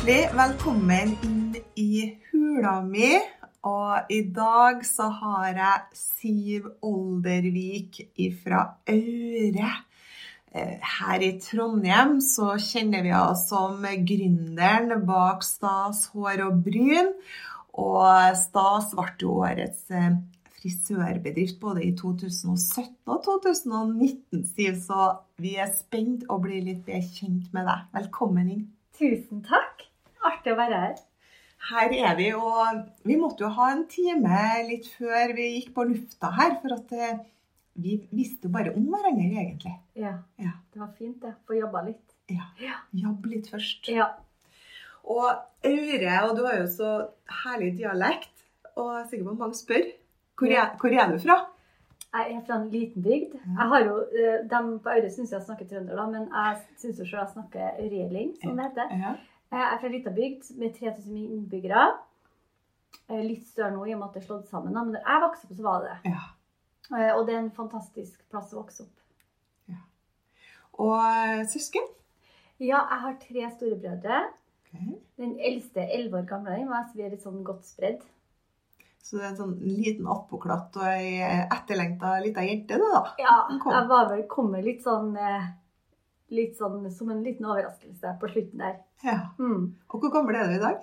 Hjertelig velkommen inn i hula mi. Og i dag så har jeg Siv Oldervik fra Aure. Eh, Her i Trondheim så kjenner vi oss som gründeren bak Stas hår og bryn. Og Stas ble jo årets eh, frisørbedrift både i 2017 og 2019, Siv. Så vi er spent og blir litt bedre kjent med deg. Velkommen inn. Tusen takk. Artig å være her. Her er vi, og vi måtte jo ha en time litt før vi gikk på lufta her, for at eh, vi visste jo bare om hverandre, egentlig. Ja, Ja. det var fint det. Få jobba litt. ja. Ja. Jobbe litt først. ja. Og Aure, og du har jo så herlig dialekt, og jeg er sikker på at mange spør. Hvor er, hvor er du fra? Jeg er fra en liten bygd. Jeg har jo, eh, De på Aure syns jeg snakker trønder, da, men jeg syns jo selv jeg snakker aureling, som det heter. Ja. Jeg er fra liten bygd med 3000 innbyggere. Litt større nå i og med at det er slått sammen, men da jeg vokste opp, så var det det. ja. Eh, Og det er en fantastisk plass å vokse opp. Og eh, søsken? Ja, jeg har tre storebrødre. Okay. Den eldste 11 år gamle, meg, så vi er litt sånn godt spredd. Så det er en sånn liten attpåklatt og ei etterlengta lita jente, det da. Ja, jeg var vel kommet litt sånn eh, Litt sånn som en liten overraskelse på slutten der. Ja. Mm. Og hvor gammel er du i dag?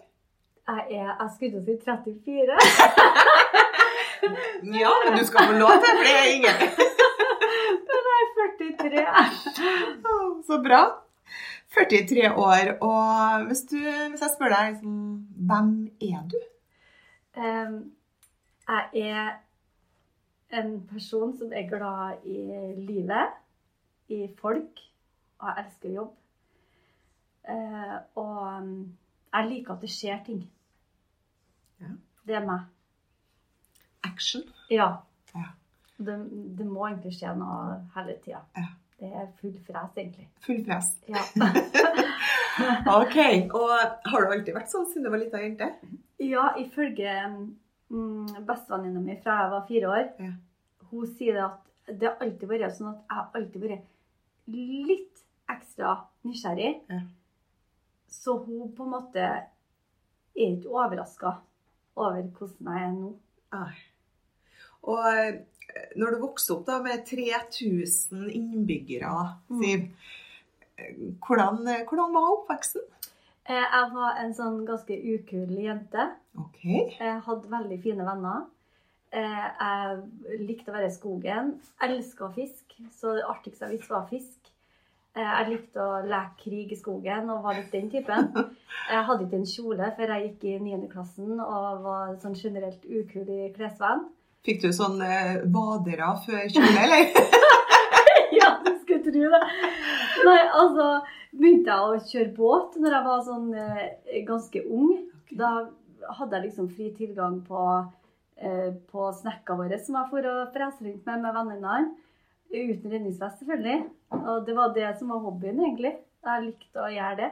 Jeg er Jeg skulle si 34. Ja, men du skal få lov til, for det er ingen. Men jeg er 43. Så bra. 43 år, og hvis, du, hvis jeg spør deg liksom, hvem er du? Um, jeg er en person som er glad i livet, i folk, og jeg elsker jobb. Eh, og jeg liker at det skjer ting. Ja. Det er meg. Action. Ja. Ja. Det, det må egentlig skje noe hele tida. Ja. Det er full fres, egentlig. Full fres. Ja. Ok, og har du alltid vært sånn siden du var lita jente? ja, ifølge mm, bestevenninna mi fra jeg var fire år, Ja. hun sier det at det har alltid vært sånn at jeg har alltid vært litt ekstra nysgjerrig. Ja. Så hun på en måte er ikke overraska over hvordan jeg er nå. Ai. Og eh, når du vokste opp da med 3000 innbyggere, Mm. Siv, mm. hvordan, hvordan var oppveksten? Eh, Jeg var en sånn ganske ukul jente. Okay. Jeg hadde veldig fine venner. Eh, Jeg likte å være i skogen. Elska fisk, så det artigste jeg visste, var fisk. Eh, Jeg likte å leke krig i skogen og var litt den typen. Jeg hadde ikke en kjole før jeg gikk i 9. klassen og var sånn generelt ukul i klesvenn. Fikk du sånn badere før kjole, eller? ja, du skulle tro det. Nei, altså begynte jeg å kjøre båt når jeg var sånn eh, ganske ung. Da hadde jeg liksom fri tilgang på, eh, på snekka våre som jeg for å frese rundt med med vennene. Uten redningsvest, selvfølgelig. Og det var det som var hobbyen, egentlig. Jeg likte å gjøre det.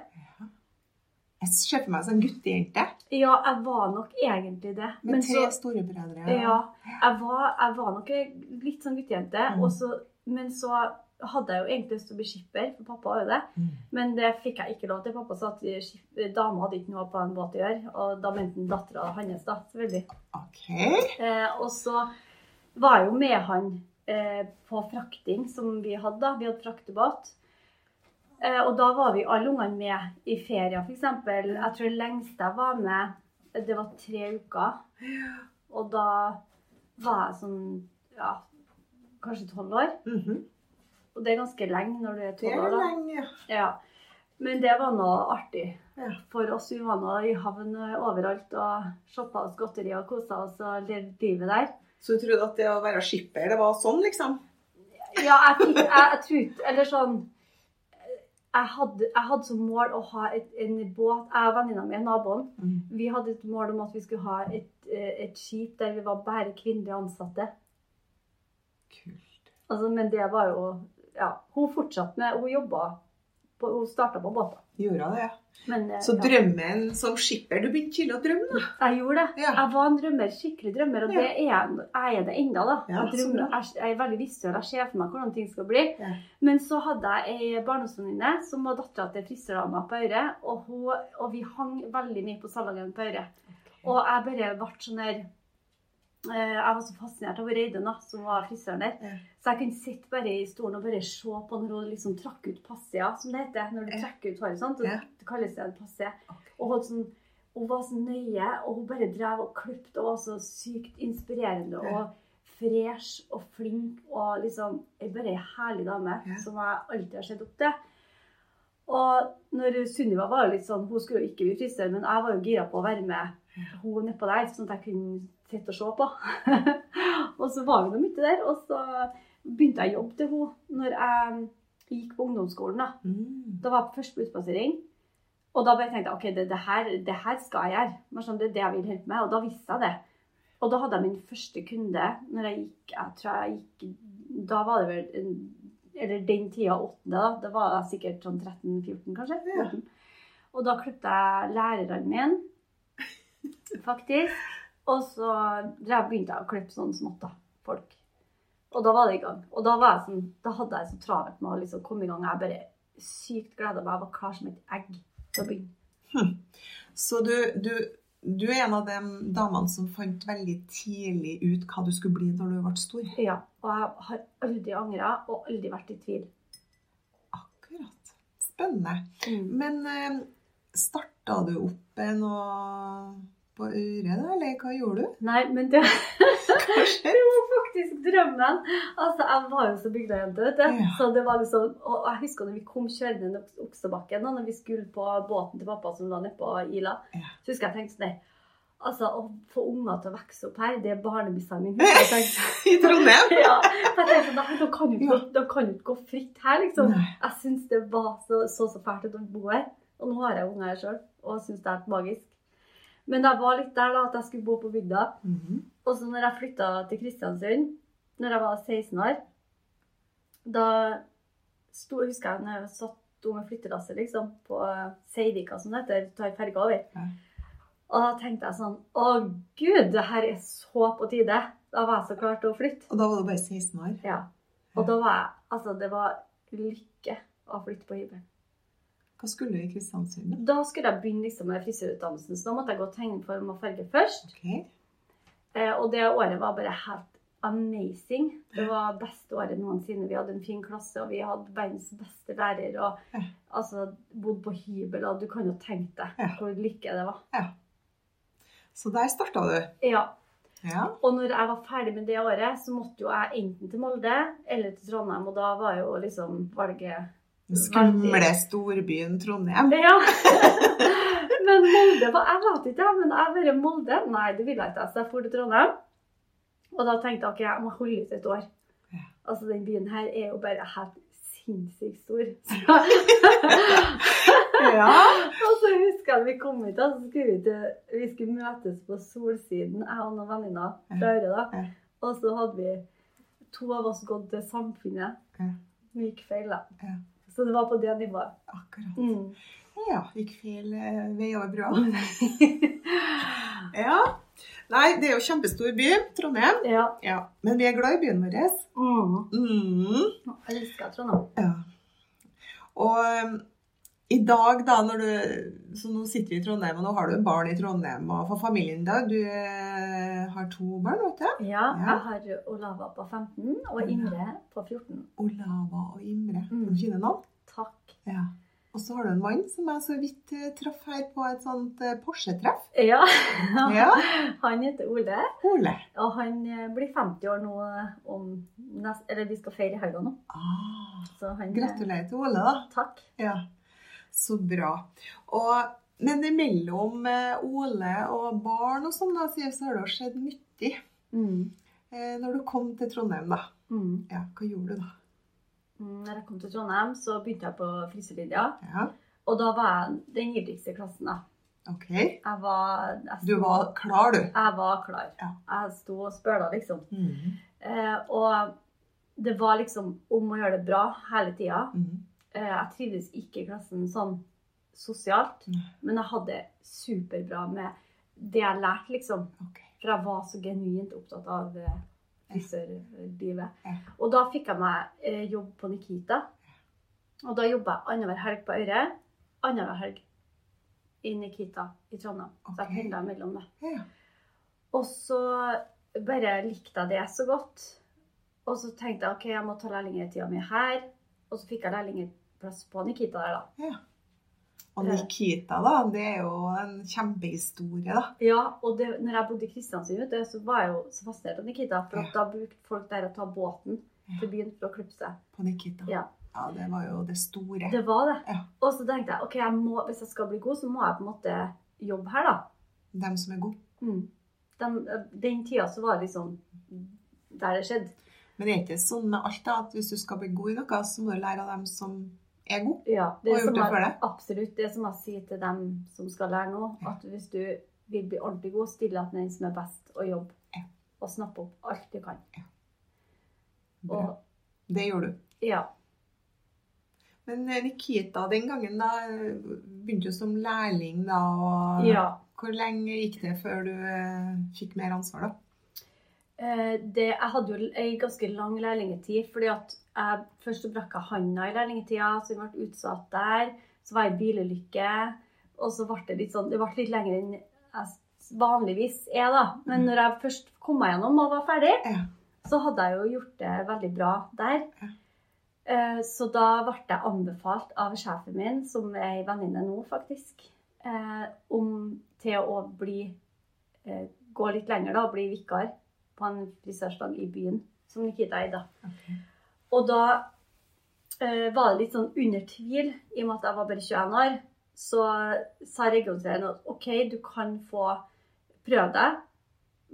Jeg ser for meg sånn guttejente Ja, jeg var nok egentlig det. med Men tre så storebrødre. Ja, jeg var, jeg var nok litt sånn guttejente. Mm. og så- Men så hadde jeg jo egentlig lyst til å bli skipper, for pappa var jo det. Mm. Men det fikk jeg ikke lov til. Pappa sa at dama hadde ikke noe på en båt å gjøre. Og da mente han dattera hans, da, selvfølgelig. Ok. Eh, og så var jeg jo med han på frakting som vi hadde. da. Vi hadde fraktebåt. Eh, og da var vi alle ungene med i ferier, f.eks. Jeg tror det lengste jeg var med, det var tre uker. Og da var jeg sånn ja, kanskje tolv år. Mhm. Og det er ganske lenge når du er tolv år, da. lenge, ja. Ja. Men det var noe artig. Ja. For oss vi var nå i havn overalt og shoppa oss godteri og kosa oss og levde livet der. Så du trodde at det å være skipper, det var sånn, liksom? Ja, jeg, fikk, jeg, jeg trodde Eller sånn jeg hadde, jeg hadde som mål å ha et, en båt Jeg og venninna mi, naboen, Mm. vi hadde et mål om at vi skulle ha et, eh, et skip der vi var bare kvinnelige ansatte. Kult. Altså, men det var jo Ja, hun fortsatte med Hun jobba på, Hun starta på båten. Gjorde det, ja. Men eh, Så ja. drømmen som skipper Du begynte tidlig å drømme, da. Jeg gjorde det. Ja. Jeg var en drømmer, skikkelig drømmer, og det er jeg, jeg er det ennå. da. Jeg, drømmer, jeg, jeg er veldig visuell, jeg ser for meg hvordan ting skal bli. Men så hadde jeg ei barndomsvenninne som var dattera til frisørdama på Øyre, og, og vi hang veldig mye på salongen på Øyre. Og jeg bare ble sånn eh, Jeg var så fascinert av Reidun, som var frisøren der. Ja. Så jeg kunne sitte bare i stolen og bare se på når hun liksom trakk ut passia, som det heter. Når du trekker ut håret. Og Ja. Det kalles det en passie. Ok. Og hun, sånn, hun var så nøye, og hun bare drev og kløpte og var så sykt inspirerende Ja. og fresh og flink og liksom ei bare herlig dame som jeg alltid har sett opp til. Og når Sunniva var litt sånn, hun skulle jo ikke bli frisør, men jeg var jo gira på å være med hun nedpå der, sånn at jeg kunne sitte og se på. og så var vi nå mye der, og så begynte jeg å jobbe til henne når jeg gikk på ungdomsskolen. da. Mm. Da var jeg på utplassering. Og da bare tenkte jeg ok, det, det, her, det her skal jeg gjøre. Sånn, det er det jeg vil hjelpe med. Og da visste jeg det. Og da hadde jeg min første kunde når jeg gikk jeg tror jeg gikk, Da var det vel Eller den tida åttende, da. Det var jeg sikkert sånn 13-14, kanskje. Ja. Og da klippet jeg læreren min, faktisk. Og så begynte jeg å klippe sånn smått, da. Folk. Og da var det i gang. Og da, var jeg sånn, da hadde jeg så travelt med å liksom komme i gang. Jeg bare sykt gleda meg. Jeg var klar som et egg til å begynne. Så du, du, du er en av de damene som fant veldig tidlig ut hva du skulle bli når du ble stor? Ja, og jeg har aldri angra og aldri vært i tvil. Akkurat. Spennende. Men eh, starta du opp noe på øret, da, eller hva gjorde du? Nei, men det, det var faktisk drømmen. Altså, Jeg var jo så bygdajente, vet du. Ja. Så det var liksom, og jeg husker når vi kom kjørende ned Oks- Oksebakken, da når vi skulle på båten til pappa som lå nede på Ila, Ja. så husker jeg tenkte sånn Altså, Å få unger til å vokse opp her, det er barnebussene mine. Jeg tenkte, I Trondheim? ja, jeg tenkte sånn, nei, De kan jo ikke, Ja. gå- kan ikke gå fritt her, liksom. Nei. Jeg syns det var så, så så fælt ut å bo her. Og nå har jeg unger her sjøl og syns det er magisk. Men jeg var litt der da at jeg skulle bo på bygda. Mhm. Og så når jeg flytta til Kristiansund, når jeg var 16 år, da sto, husker jeg når jeg satt med flyttelasset liksom, på Seivika, som det heter, tar ferga over. Ja. Og da tenkte jeg sånn Å gud, det her er så på tide. Da var jeg så klar til å flytte. Og da var du bare 16 år? Ja. Og da var jeg Altså, det var lykke å flytte på hybel. Hva skulle du i Kristiansund? da? Skulle jeg begynne liksom med frisørutdannelsen, så da måtte jeg gå tegneform og farge først. Okay. Eh, og det året var bare helt amazing. Det var beste året noensinne. Vi hadde en fin klasse, og vi hadde verdens beste lærer. Og Ja. altså, bodde på hybel, og du kan jo tenke deg Ja. hvor lykke det var. Ja. Så der starta du? Ja. Ja. Og når jeg var ferdig med det året, så måtte jo jeg enten til Molde eller til Trondheim, og da var jo liksom valget skumle storbyen Trondheim. Ja. men Molde var Jeg vet ikke, men jeg bare Molde? Nei, det ville jeg ikke. Så jeg dro til Trondheim. Og da tenkte jeg ok, jeg må holde ut et år. Ja. Altså, den byen her er jo bare helt sinnssykt stor. Ja. og så husker jeg at vi kom hit, og så skulle vi, til, vi skulle møtes på Solsiden, jeg og noen venninner fra Øre. da. Og så hadde vi to av oss gått til Samfunnet. Vi gikk feil, da. Ja. Så det var på det nivået. Akkurat. Mm. Ja, gikk feil eh, vei over brua. Ja. Nei, det er jo kjempestor by, Trondheim. Ja. Ja. Men vi er glad i byen vår. Mm. Mm. Jeg elsker Trondheim. Ja. Og i dag, da, når du Så nå sitter vi i Trondheim, og nå har du barn i Trondheim. Og for familien i dag Du eh, har to barn, vet du? Ja, Ja. jeg har Olava på 15 og Imre på 14. Olava og Imre. Mm. Fine navn. Takk. Ja. Og så har du en mann som jeg så vidt eh, traff her på et sånt eh, Porsche-treff. Ja. Ja. Han heter Ole, Ole. og han blir 50 år nå om nest, Eller vi skal feire i helga nå. Ah, Så han Gratulerer til Ole, da. Takk. Ja, Så bra. Og, men imellom eh, Ole og barn og sånn, da, så har det skjedd mye. Mm. Eh, når du kom til Trondheim, da. Mm. Ja, hva gjorde du da? Mm, Når jeg kom til Trondheim, så begynte jeg på fryselinja. Ja, Og da var jeg den ivrigste i klassen. da. ok. Jeg var, jeg Du var klar, du. Jeg var klar. Ja. Jeg sto og spøla, liksom. Mm. Eh, og det var liksom om å gjøre det bra hele tida. Mhm. Eh, jeg trivdes ikke i klassen sånn sosialt, men jeg hadde superbra med det jeg lærte, liksom. For jeg var så genuint opptatt av eh, frisørlivet. Og da fikk jeg meg eh, jobb på Nikita. Og da jobba jeg annenhver helg på Øyre, annenhver helg i Nikita i Trondheim. Så jeg pendla mellom det. Og så bare likte jeg det så godt. Og så tenkte jeg ok, jeg må ta lærlingtida mi her. Og så fikk jeg lærlingeplass på Nikita der, da. Og Nikita, da, det er jo en kjempehistorie, da. Ja, og det, når jeg bodde i Kristiansund, vet du, så var jeg jo så fascinert av Nikita. For Ja. da brukte folk der å ta båten Ja. til byen for å klippe seg. På Nikita. Ja. Ja, det var jo det store. Det var det. Ja. Og så tenkte jeg ok, jeg må, hvis jeg skal bli god, så må jeg på en måte jobbe her, da. Dem som er gode. Mm. Den, den tida så var det liksom der det skjedde. Men det er ikke sånn med alt, da, at hvis du skal bli god i noe, så må du lære av dem som er gode. Ja, det Og gjort det før det? Absolutt. Det som jeg sier til dem som skal lære nå, at hvis du vil bli ordentlig god, still deg til den som er best, og jobb. Ja. Og snappe opp alt du kan. Ja. Og Det gjorde du. ja. Men eh, Nikita den gangen, da, begynte du som lærling, da. Og ja. hvor lenge gikk det før du eh, fikk mer ansvar, da? Eh, det, jeg hadde jo ei ganske lang lærlingetid, fordi at jeg først brakk jeg handa i lærlingetida, så jeg ble utsatt der. Så var jeg i bilulykke, og så ble det litt sånn Det ble litt lenger enn jeg vanligvis er, da. Men når jeg først kom meg gjennom og var ferdig, så hadde jeg jo gjort det veldig bra der. Eh, Så da ble jeg anbefalt av sjefen min, som er ei venninne nå, faktisk, eh, om til å bli gå litt lenger da, og bli vikar på en frisørstang i byen, som Nikita eide. Okay. Og da eh, var det litt sånn under tvil, i og med at jeg var bare 21 år. Så sa regionslederen at OK, du kan få prøve deg,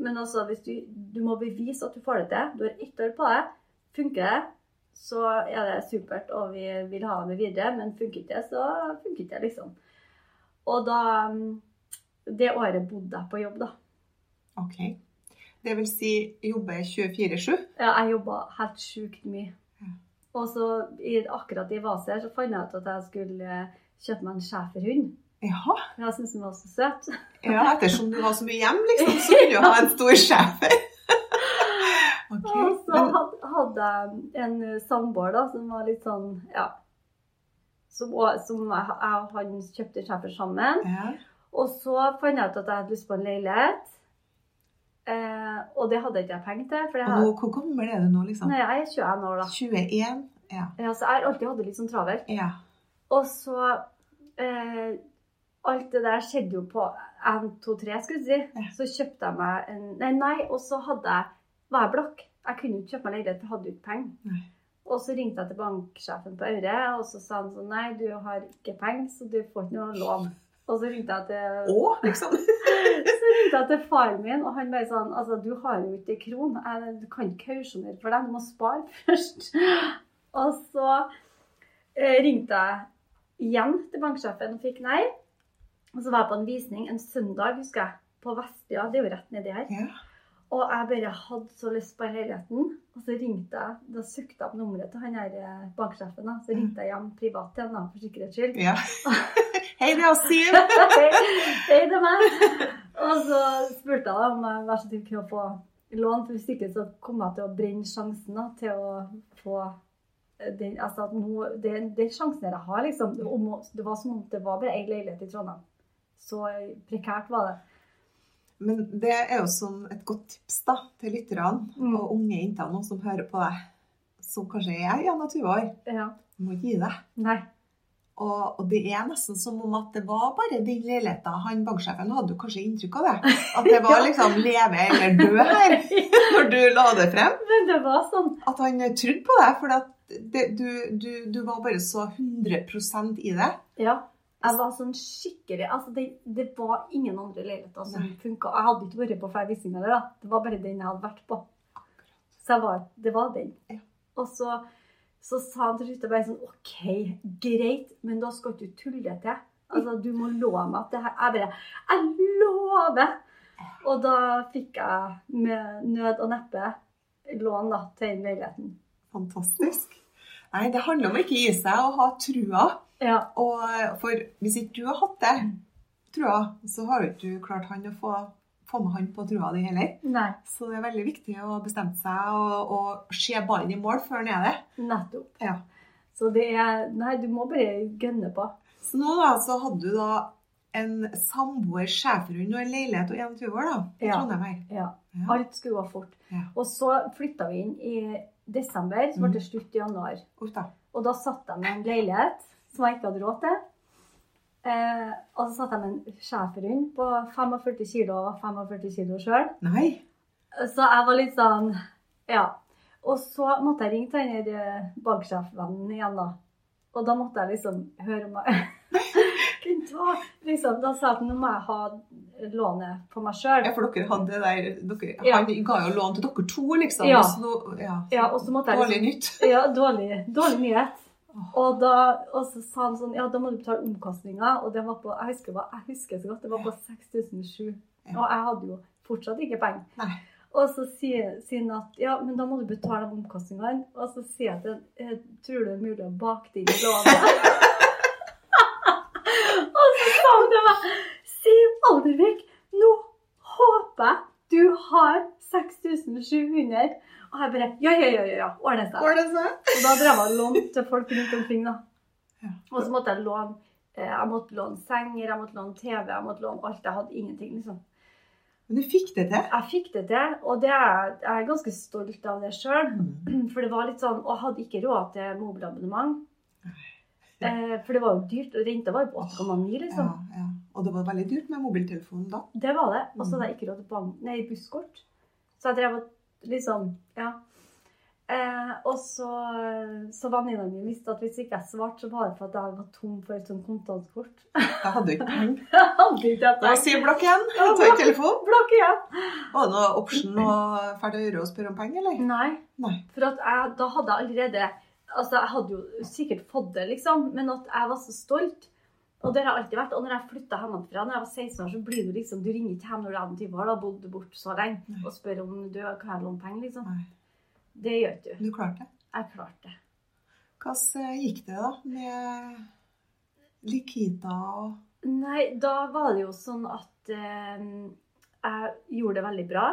men altså hvis du, du må bevise at du får det til. Du har ett år på deg. Funker det, så er det supert, og vi vil ha det videre. Men funker ikke det, så funker ikke det, liksom. Og da mm, Det året bodde jeg på jobb, da. Ok. Det vil si jobbe 24-7? Ja, jeg jobba helt sjukt mye. Ja. Og så akkurat i Vaser så fant jeg ut at jeg skulle eh, kjøpe meg en schæferhund. Jaha. Jeg syntes den var så søt. Ja, ettersom du har så mye hjem, liksom, så kunne du ha en stor schæfer. okay. Og så hadde jeg en eh, samboer da, som var litt sånn Ja. Som, som jeg, jeg og han kjøpte schæfer sammen. ja. Og så fant jeg ut at jeg hadde lyst på en leilighet. Eh, og det hadde ikke jeg penger til. For Og nå, hvor gammel er du nå, liksom? nei, jeg er 21 år, da. 21? Ja. Ja, så jeg har alltid hatt det litt sånn travelt. ja. Og så eh, Alt det der skjedde jo på 1, 2, 3, skulle jeg si. Ja. Så kjøpte jeg meg en Nei, nei og så hadde jeg, var jeg blakk. Jeg kunne ikke kjøpe meg leilighet, for jeg hadde ikke penger. Og så ringte jeg til banksjefen på Aure, og så sa han sånn Nei, du har ikke penger, så du får ikke noe lån. Og så ringte jeg til Å, liksom. så ringte jeg til faren min, og han bare sånn Altså, du har jo ikke kron. Jeg- Du kan ikke kausjonere for deg. Du må spare først. Og så eh, ringte jeg igjen til banksjefen og fikk nei. Og så var jeg på en visning en søndag, husker jeg, på Vestbya. Det er jo rett nedi her. Ja. Og jeg bare hadde så lyst på leiligheten. Og så ringte jeg, da søkte jeg opp nummeret til han her eh, banksjefen. da. Så ringte jeg hjem privat til han for sikkerhets skyld. ja. Hei, det er Siv. Hei, det er meg. Og så spurte jeg om jeg var så snill kunne få lån, for hvis ikke så kom jeg til å brenne sjansen da, til å få eh, den, altså at nå, det, det sjansen jeg har, liksom. Om, det var som om det var bare én leilighet i Trondheim. Så prekært var det. Men det er jo som et godt tips da, til lytterne Mm. og unge jenter nå som hører på deg, som kanskje er 21 år. Ja. Du må gi deg. Nei. Og, og det er nesten som om at det var bare din leilighet. da. Han banksjefen hadde jo kanskje inntrykk av det. At det var liksom leve eller dø her når du la det frem. Men det var sånn. At han trodde på deg. For det, du, du, du var bare så 100% i det. Ja. Jeg var sånn skikkelig Altså, det, det var ingen andre leiligheter som funka. Jeg hadde ikke vært på flere visninger da. Det var bare den jeg hadde vært på. Så var, det var den. Og så, så sa han til slutt bare sånn OK, greit, men da skal ikke du tulle det til. Altså, du må love meg at det her Jeg bare Jeg lover! Og da fikk jeg med nød og neppe lån da, til den leiligheten. Fantastisk. Nei, det handler om å ikke gi seg og ha trua. Ja. Og for hvis ikke du har hatt det, trua, så har jo ikke du klart han å få, få med han på trua di heller. Nei, Så det er veldig viktig å bestemme seg og, og se ballen i mål før han er det. nettopp. Ja. Så det er Nei, du må bare gønne på. Så nå da, så hadde du da en samboer, schæferhund og en leilighet og 21 år da, i Ja. Trondheim her. Ja. Ja. Alt skulle gå fort. Ja. Og så flytta vi inn i desember, så ble Mm. det slutt i januar. Uff da. Og da satt jeg med en leilighet som jeg ikke hadde råd til. Eh, og så satt jeg med en schæferhund på 45 kilo og 45 kilo sjøl. Så jeg var litt sånn Ja. Og så måtte jeg ringe til den eh, banksjefvennen igjen, da. Og da måtte jeg liksom høre om jeg liksom, Da sa jeg at nå må jeg ha lånet på meg sjøl. Ja, for dere hadde det der, dere, Ja. han ga jo lån til dere to, liksom. Ja. så ja. Ja, og så måtte jeg Dårlig liksom, nytt. Ja, dårlig, dårlig nyhet. Og, da, og så sa han sånn Ja, da må du betale omkostninger. Og det var på Jeg husker, jeg husker så godt, det var på 6007. Og jeg hadde jo fortsatt ikke penger. Nei. Og så sier, sier han at ja, men da må du betale de omkostningene. Og så sier jeg til ham «Eh, tror du det er mulig å bake det inn i lånet? og så sa han til meg nå håper jeg du har 6700. Og jeg bare Ja, ja, ja, ja, ordner seg. Ordne så? Og da drev jeg og lånte til folk rundt omkring, da. Og så måtte jeg låne eh, jeg måtte låne senger, jeg måtte låne TV, jeg måtte låne alt. Jeg hadde ingenting, liksom. Men du fikk det til. Jeg fikk det til, og det er, jeg er ganske stolt av det sjøl. For det var litt sånn Og jeg hadde ikke råd til mobilabonnement. Eh, for det var jo dyrt. Renta var jo på 8,9, liksom. Ja, ja. Og det var veldig dyrt med mobiltelefon da. Det var det. Og så hadde jeg ikke råd til busskort. Så jeg drev og liksom Ja. Eh, og så, så venninna mi visste at hvis ikke jeg svarte, så var det for at jeg var tom for et sånt kontantkort. Jeg hadde ikke penger. Da sier blokk igjen. Ta ikke telefon. Blokk igjen. Var det noe option å fære til øre og spørre om penger, eller? Nei. Nei. For at jeg, da hadde jeg allerede Altså, jeg hadde jo sikkert fått det, liksom, men at jeg var så stolt. Og det har jeg alltid vært. Og når jeg flytta hjemmefra når jeg var 16 år, så blir du liksom Du ringer ikke hjem når du er 21 år, da har bodd bort så lenge, Nei. og spør om du kan låne penger, liksom. Nei. Det gjør ikke du. Du klarte det. Jeg klarte det. Hvordan gikk det da med Likita og Nei, da var det jo sånn at eh, jeg gjorde det veldig bra.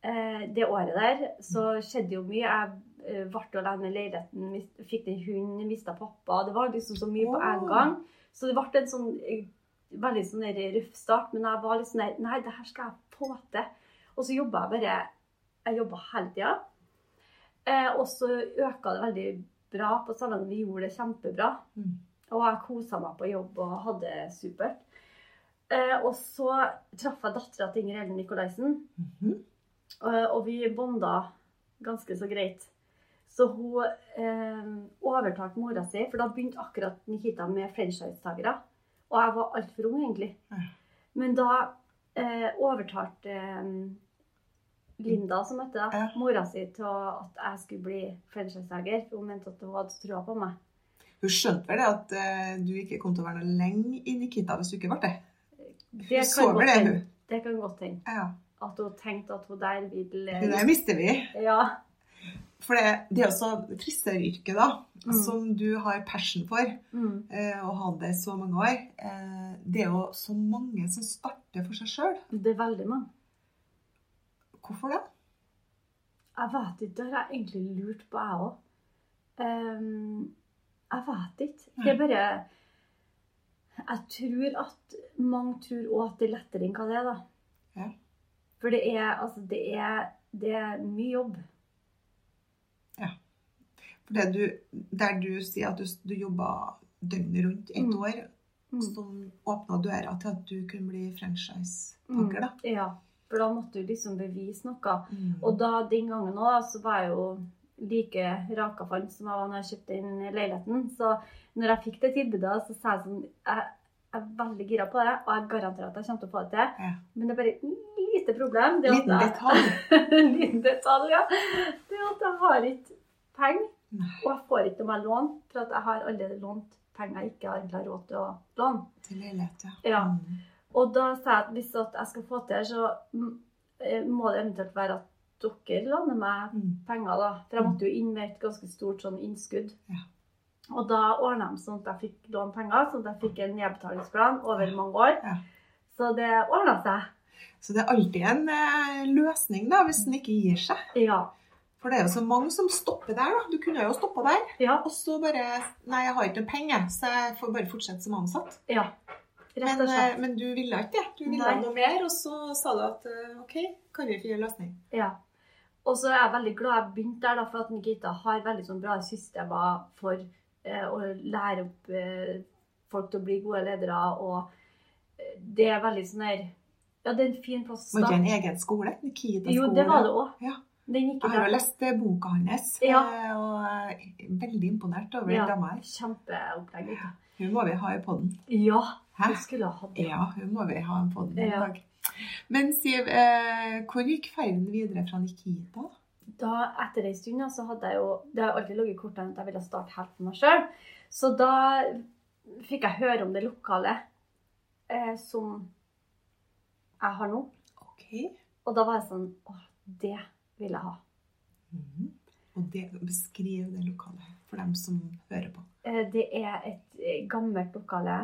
Eh, det året der så skjedde jo mye. Jeg eh, ble alene i leiligheten, fikk en hund, mista pappa. Det var liksom så mye på en gang. Så det ble en sånn eh, veldig sånn røff start. Men jeg var litt sånn Nei, det her skal jeg få til. Og så jobba jeg bare Jeg jobba hele tida. Eh, og så øka det veldig bra på salongen. Vi gjorde det kjempebra. Mm. Og jeg kosa meg på jobb og hadde det supert. Eh, og så traff jeg dattera til Inger Ellen Nikolaisen, Mhm. eh, og vi bonda ganske så greit. Så hun eh, overtalte mora si, for da begynte akkurat Nikita med franchisetakere. Og jeg var altfor ung, egentlig. Men da eh, overtalte eh, Linda, som heter det, Ja. mora si til at jeg skulle bli franchisetaker. Hun mente at hun hadde trua på meg. Hun skjønte vel det at eh, du ikke kom til å være noe lenge i Nikita hvis du ikke ble det? Det Hun så kan vel det, hun. Det kan godt hende. Ja. At hun tenkte at hun der vil Det der mister vi. Ja. For det, det er også frisøryrket, da, Mm. som du har passion for, Mm. eh, og hatt det i så mange år. Eh, det er jo så mange som starter for seg sjøl. Det er veldig mange. Hvorfor det? Jeg vet ikke. Det har jeg egentlig lurt på, jeg òg. jeg vet ikke. Det er bare Jeg tror at mange tror òg at det er lettere enn hva det er, da. Ja. For det er, altså, det er, det er mye jobb. For det du, der du sier at du, du jobba døgnet rundt ett Mm. år, Mm. som åpna døra til at du kunne bli franchisepakker, da. Ja. For da måtte du liksom bevise noe. Mm. Og da, den gangen òg, så var jeg jo like rakafant som jeg var når jeg kjøpte inn leiligheten. Så når jeg fikk det tilbudet, så sa jeg sånn Jeg jeg er veldig gira på det, og jeg garanterer at jeg kommer til å få det til. Ja. Men det er bare et lite problem. Det Liten detalj. liten detalj, ja. Det er at jeg har ikke penger. Og jeg får ikke noe lån, for at jeg har allerede lånt penger jeg ikke har egentlig råd til å låne. Til leilighet, ja. Ja. Mm. Og da sa jeg at hvis jeg skal få til, så mm, eh, må det eventuelt være at dere låner meg Mm. penger, da. For jeg måtte jo inn med et ganske stort sånn innskudd. Ja. Og da ordna de sånn at jeg fikk låne penger, sånn at jeg fikk en nedbetalingsplan over mange år. Ja. Så det ordna seg. Så det er alltid en eh, løsning da, hvis den ikke gir seg. Ja. For det er jo så mange som stopper der. da. Du kunne jo stoppa der. Ja. Og så bare Nei, jeg har ikke noe penger, så jeg får bare fortsette som ansatt. ja. Rett Men, og slett. eh, men du ville ikke det. Du ville Nei. noe mer, og så sa du at eh, OK, kan vi finne en løsning? Ja. Og så er jeg veldig glad jeg begynte der, da, for at Nikita har veldig sånn bra systemer for eh, å lære opp eh, folk til å bli gode ledere. Og eh, det er veldig sånn her Ja, det er en fin plass Var Var ikke en egen skole? Nikita-skole? Jo, det var det òg. Ja. Jeg har jo lest eh, boka hans, Ja. eh, og er veldig imponert over Ja. den dama her. Kjempeopplegg. Hun må vi ha i poden. Ja, Hæ? du skulle ha hatt det. Ja, hun må vi ha i poden en Ja. dag. Men Siv, eh, hvor gikk ferden videre fra Nikita? Da, etter ei stund, så hadde jeg jo Det har alltid ligget i kortene at jeg ville starte helt for meg sjøl. Så da fikk jeg høre om det lokale eh, som jeg har nå. Ok. Og da var jeg sånn Å, det vil jeg ha. Mm. Og det, beskriv det lokale for dem som hører på. Eh, det er et eh, gammelt lokale.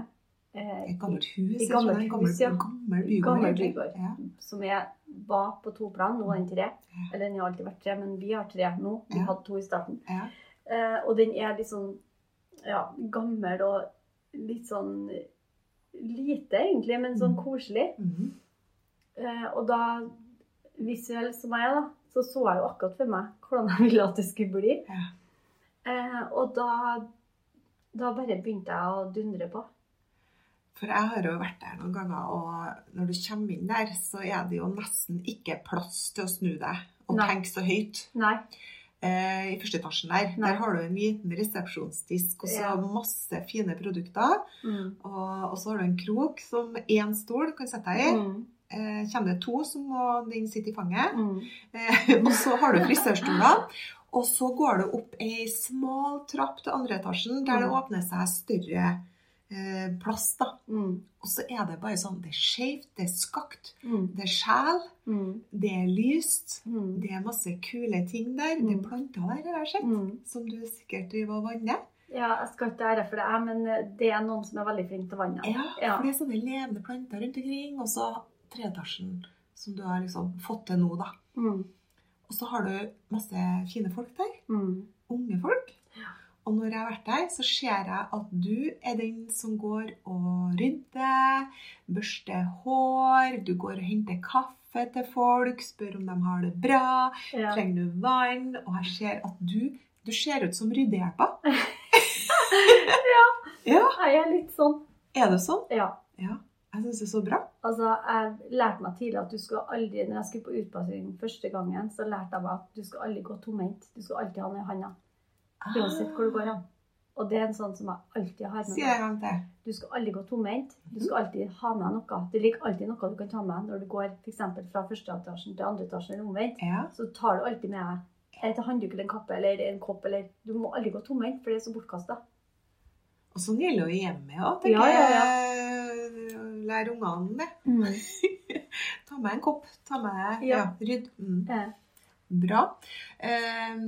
eh, Et gammelt hus? et gammelt hus, ja. gammel bygård. Gammel bygård. Ja. Som er, var på to plan. Nå er den tre. Ja. Eller den har alltid vært tre, men vi har tre nå. Vi Ja. hadde to i starten. Ja. Og den er litt sånn ja, gammel og litt sånn lite, egentlig, men sånn Mm. koselig. Mm Eh, og da, visuell som jeg da, så så jeg jo akkurat for meg hvordan jeg ville at det skulle bli. Ja. Eh, og da, da bare begynte jeg å dundre på. For jeg har jo vært der noen ganger, og når du kommer inn der, så er det jo nesten ikke plass til å snu deg og Nei. tenke så høyt. Nei. Eh, I første etasjen der, Nei. der har du en liten resepsjonsdisk og så Ja. masse fine produkter. Mm. Og, og så har du en krok som én stol kan sette deg i. Mm. Eh, kommer det to, som må den sitte i fanget. Mm. Eh, og så har du frisørstolene. Og så går du opp ei smal trapp til andre etasjen, der det Mm. åpner seg større eh, plass. da. Mm. Og så er det bare sånn Det er skjevt, det er skakt, Mm. det er sjel, Mm. det er lyst. Mm. Det er masse kule ting der. Det er planter der, har jeg sett, Mm. som du sikkert driver og vanner. Ja, jeg skal ikke ære for det, men eh, det er noen som er veldig flink til å vanne. Ja, Ja. for det er sånne levende planter rundt omkring. Og så treetasjen, som du har liksom fått til nå, da. Mm. Og så har du masse fine folk der. Mm. Unge folk. Ja. Og når jeg har vært der, så ser jeg at du er den som går og rydder, børster hår, du går og henter kaffe til folk, spør om de har det bra, Ja. trenger du vann, og jeg ser at du, du ser ut som ryddehjelpa. ja. Ja, Jeg er litt sånn. er det sånn? Ja. Ja, jeg synes det er så bra. Altså, jeg lærte meg tidlig at du skal aldri, når jeg skulle på utplassering første gangen, så lærte jeg meg at du skal aldri gå tomhendt. Du skal alltid ha noe i handa. Uansett hvor du går hen. Og det er en sånn som jeg alltid har med meg. Du skal aldri gå tomhendt. Du skal alltid ha med noe. Det ligger alltid noe du kan ta med når du går f.eks. fra første etasjen til andre etasjen eller omvendt. Ja. Så tar du alltid med deg et håndduk eller en kappe eller en kopp eller Du må aldri gå tomhendt, for det er så bortkasta. Og sånn gjelder jo hjemme òg, tenker Ja, ja, jeg. Lær ungene det. Mm. Ta med en kopp. Ta med Ja. ja, rydd. Mm. Ja. Bra. Eh,